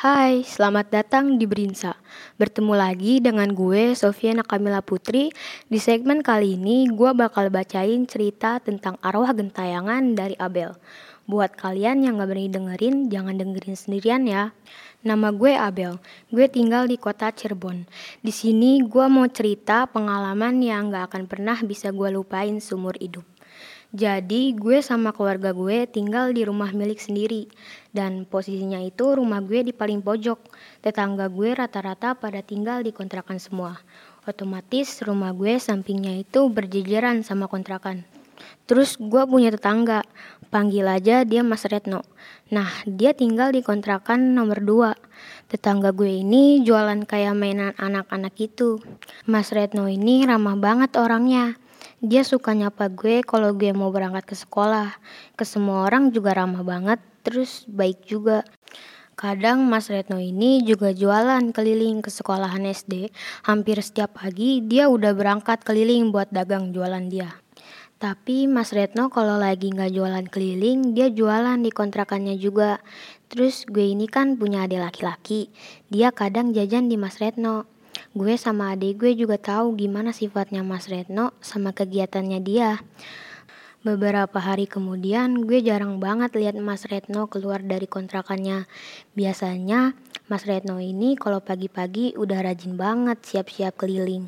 Hai, selamat datang di Berinsa. Bertemu lagi dengan gue, Sofia Nakamila Putri. Di segmen kali ini, gue bakal bacain cerita tentang arwah gentayangan dari Abel. Buat kalian yang gak berani dengerin, jangan dengerin sendirian ya. Nama gue Abel. Gue tinggal di kota Cirebon. Di sini gue mau cerita pengalaman yang gak akan pernah bisa gue lupain seumur hidup. Jadi gue sama keluarga gue tinggal di rumah milik sendiri dan posisinya itu rumah gue di paling pojok. Tetangga gue rata-rata pada tinggal di kontrakan semua. Otomatis rumah gue sampingnya itu berjejeran sama kontrakan. Terus gue punya tetangga, panggil aja dia Mas Retno. Nah, dia tinggal di kontrakan nomor 2. Tetangga gue ini jualan kayak mainan anak-anak itu. Mas Retno ini ramah banget orangnya. Dia suka nyapa gue kalau gue mau berangkat ke sekolah. Ke semua orang juga ramah banget, terus baik juga. Kadang Mas Retno ini juga jualan keliling ke sekolahan SD. Hampir setiap pagi dia udah berangkat keliling buat dagang jualan dia. Tapi Mas Retno kalau lagi nggak jualan keliling, dia jualan di kontrakannya juga. Terus gue ini kan punya adik laki-laki, dia kadang jajan di Mas Retno. Gue sama adik gue juga tahu gimana sifatnya Mas Retno sama kegiatannya dia. Beberapa hari kemudian gue jarang banget lihat Mas Retno keluar dari kontrakannya. Biasanya Mas Retno ini kalau pagi-pagi udah rajin banget siap-siap keliling.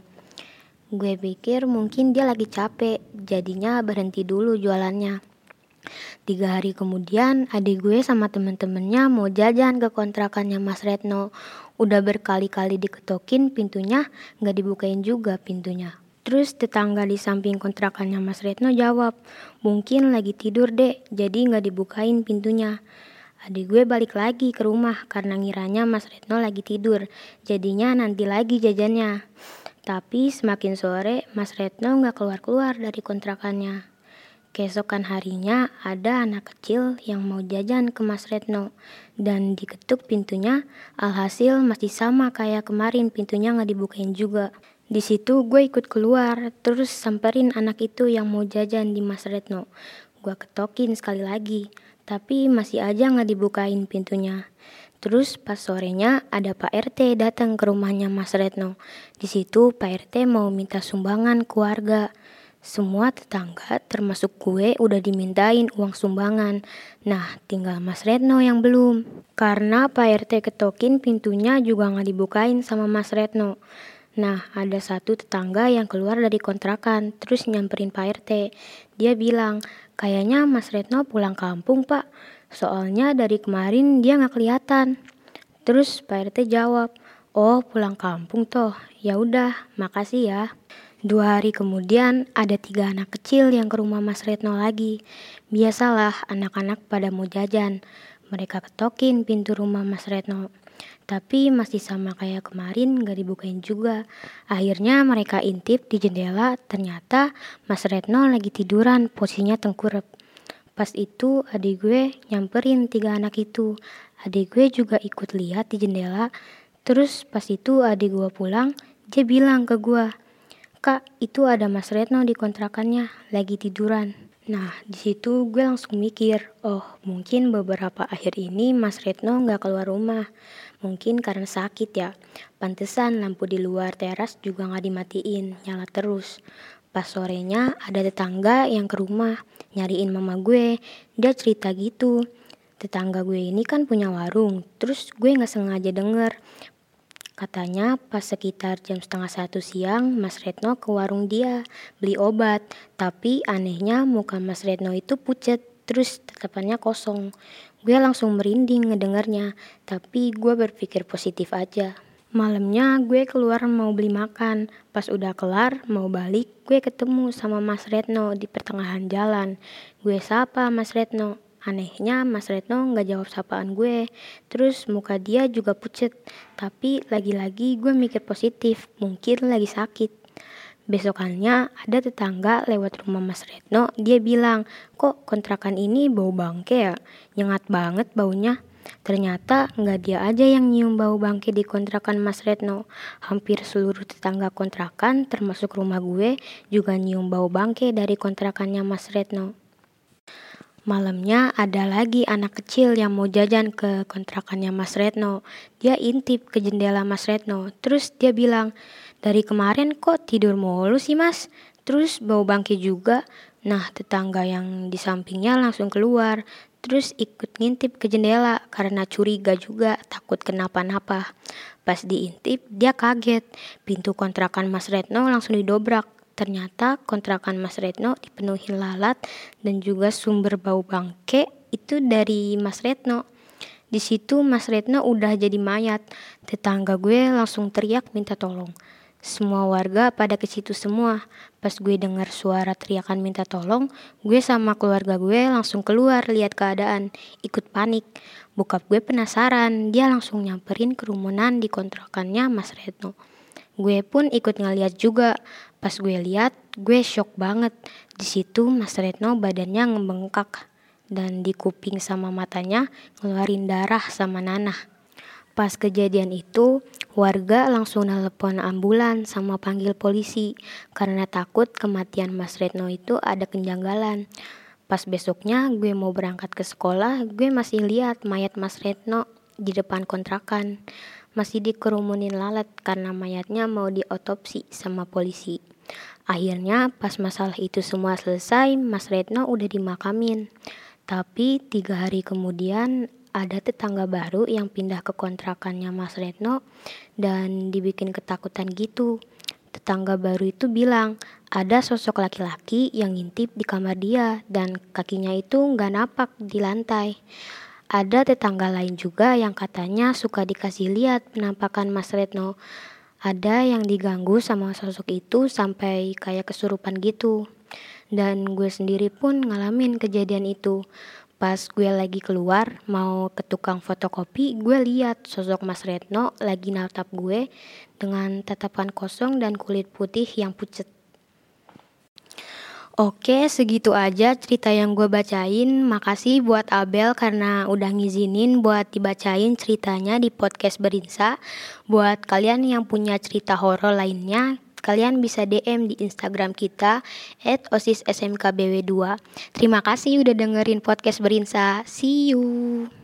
Gue pikir mungkin dia lagi capek, jadinya berhenti dulu jualannya. Tiga hari kemudian, adik gue sama temen-temennya mau jajan ke kontrakannya Mas Retno. Udah berkali-kali diketokin pintunya, nggak dibukain juga pintunya. Terus tetangga di samping kontrakannya Mas Retno jawab, mungkin lagi tidur dek, jadi nggak dibukain pintunya. Adik gue balik lagi ke rumah karena ngiranya Mas Retno lagi tidur, jadinya nanti lagi jajannya. Tapi semakin sore, Mas Retno nggak keluar-keluar dari kontrakannya. Keesokan harinya ada anak kecil yang mau jajan ke Mas Retno dan diketuk pintunya. Alhasil masih sama kayak kemarin pintunya nggak dibukain juga. Di situ gue ikut keluar terus samperin anak itu yang mau jajan di Mas Retno. Gue ketokin sekali lagi, tapi masih aja nggak dibukain pintunya. Terus pas sorenya ada Pak RT datang ke rumahnya Mas Retno. Di situ Pak RT mau minta sumbangan keluarga. Semua tetangga termasuk gue udah dimintain uang sumbangan. Nah tinggal Mas Retno yang belum. Karena Pak RT ketokin pintunya juga gak dibukain sama Mas Retno. Nah ada satu tetangga yang keluar dari kontrakan terus nyamperin Pak RT. Dia bilang kayaknya Mas Retno pulang kampung pak. Soalnya dari kemarin dia gak kelihatan. Terus Pak RT jawab, oh pulang kampung toh. Ya udah, makasih ya. Dua hari kemudian ada tiga anak kecil yang ke rumah Mas Retno lagi. Biasalah anak-anak pada mau jajan. Mereka ketokin pintu rumah Mas Retno. Tapi masih sama kayak kemarin gak dibukain juga. Akhirnya mereka intip di jendela ternyata Mas Retno lagi tiduran posisinya tengkurap. Pas itu adik gue nyamperin tiga anak itu. Adik gue juga ikut lihat di jendela. Terus pas itu adik gue pulang, dia bilang ke gue, Kak, itu ada Mas Retno di kontrakannya, lagi tiduran. Nah, di situ gue langsung mikir, oh mungkin beberapa akhir ini Mas Retno nggak keluar rumah. Mungkin karena sakit ya. Pantesan lampu di luar teras juga nggak dimatiin, nyala terus. Pas sorenya ada tetangga yang ke rumah, nyariin mama gue. Dia cerita gitu. Tetangga gue ini kan punya warung, terus gue nggak sengaja denger Katanya pas sekitar jam setengah satu siang Mas Retno ke warung dia beli obat. Tapi anehnya muka Mas Retno itu pucat terus tatapannya kosong. Gue langsung merinding ngedengarnya tapi gue berpikir positif aja. Malamnya gue keluar mau beli makan. Pas udah kelar mau balik gue ketemu sama Mas Retno di pertengahan jalan. Gue sapa Mas Retno. Anehnya Mas Retno nggak jawab sapaan gue. Terus muka dia juga pucet. Tapi lagi-lagi gue mikir positif. Mungkin lagi sakit. Besokannya ada tetangga lewat rumah Mas Retno. Dia bilang, kok kontrakan ini bau bangke ya? Nyengat banget baunya. Ternyata nggak dia aja yang nyium bau bangke di kontrakan Mas Retno. Hampir seluruh tetangga kontrakan termasuk rumah gue juga nyium bau bangke dari kontrakannya Mas Retno. Malamnya ada lagi anak kecil yang mau jajan ke kontrakannya Mas Retno. Dia intip ke jendela Mas Retno. Terus dia bilang, dari kemarin kok tidur mulu sih mas? Terus bau bangke juga. Nah tetangga yang di sampingnya langsung keluar. Terus ikut ngintip ke jendela karena curiga juga takut kenapa-napa. Pas diintip dia kaget. Pintu kontrakan Mas Retno langsung didobrak. Ternyata kontrakan Mas Retno dipenuhi lalat dan juga sumber bau bangke itu dari Mas Retno. Di situ Mas Retno udah jadi mayat. Tetangga gue langsung teriak minta tolong. Semua warga pada ke situ semua. Pas gue dengar suara teriakan minta tolong, gue sama keluarga gue langsung keluar lihat keadaan, ikut panik. Bokap gue penasaran, dia langsung nyamperin kerumunan di kontrakannya Mas Retno. Gue pun ikut ngeliat juga. Pas gue lihat, gue shock banget. Di situ Mas Retno badannya ngebengkak dan di kuping sama matanya ngeluarin darah sama nanah. Pas kejadian itu, warga langsung nelpon ambulan sama panggil polisi karena takut kematian Mas Retno itu ada kenjanggalan. Pas besoknya gue mau berangkat ke sekolah, gue masih lihat mayat Mas Retno di depan kontrakan masih dikerumunin lalat karena mayatnya mau diotopsi sama polisi. Akhirnya pas masalah itu semua selesai, Mas Retno udah dimakamin. Tapi tiga hari kemudian ada tetangga baru yang pindah ke kontrakannya Mas Retno dan dibikin ketakutan gitu. Tetangga baru itu bilang ada sosok laki-laki yang ngintip di kamar dia dan kakinya itu nggak napak di lantai. Ada tetangga lain juga yang katanya suka dikasih lihat penampakan Mas Retno. Ada yang diganggu sama sosok itu sampai kayak kesurupan gitu. Dan gue sendiri pun ngalamin kejadian itu. Pas gue lagi keluar mau ke tukang fotokopi, gue lihat sosok Mas Retno lagi natap gue dengan tatapan kosong dan kulit putih yang pucet. Oke, segitu aja cerita yang gue bacain. Makasih buat Abel karena udah ngizinin buat dibacain ceritanya di podcast Berinsa. Buat kalian yang punya cerita horor lainnya, kalian bisa DM di Instagram kita at osissmkbw2. Terima kasih udah dengerin podcast Berinsa. See you.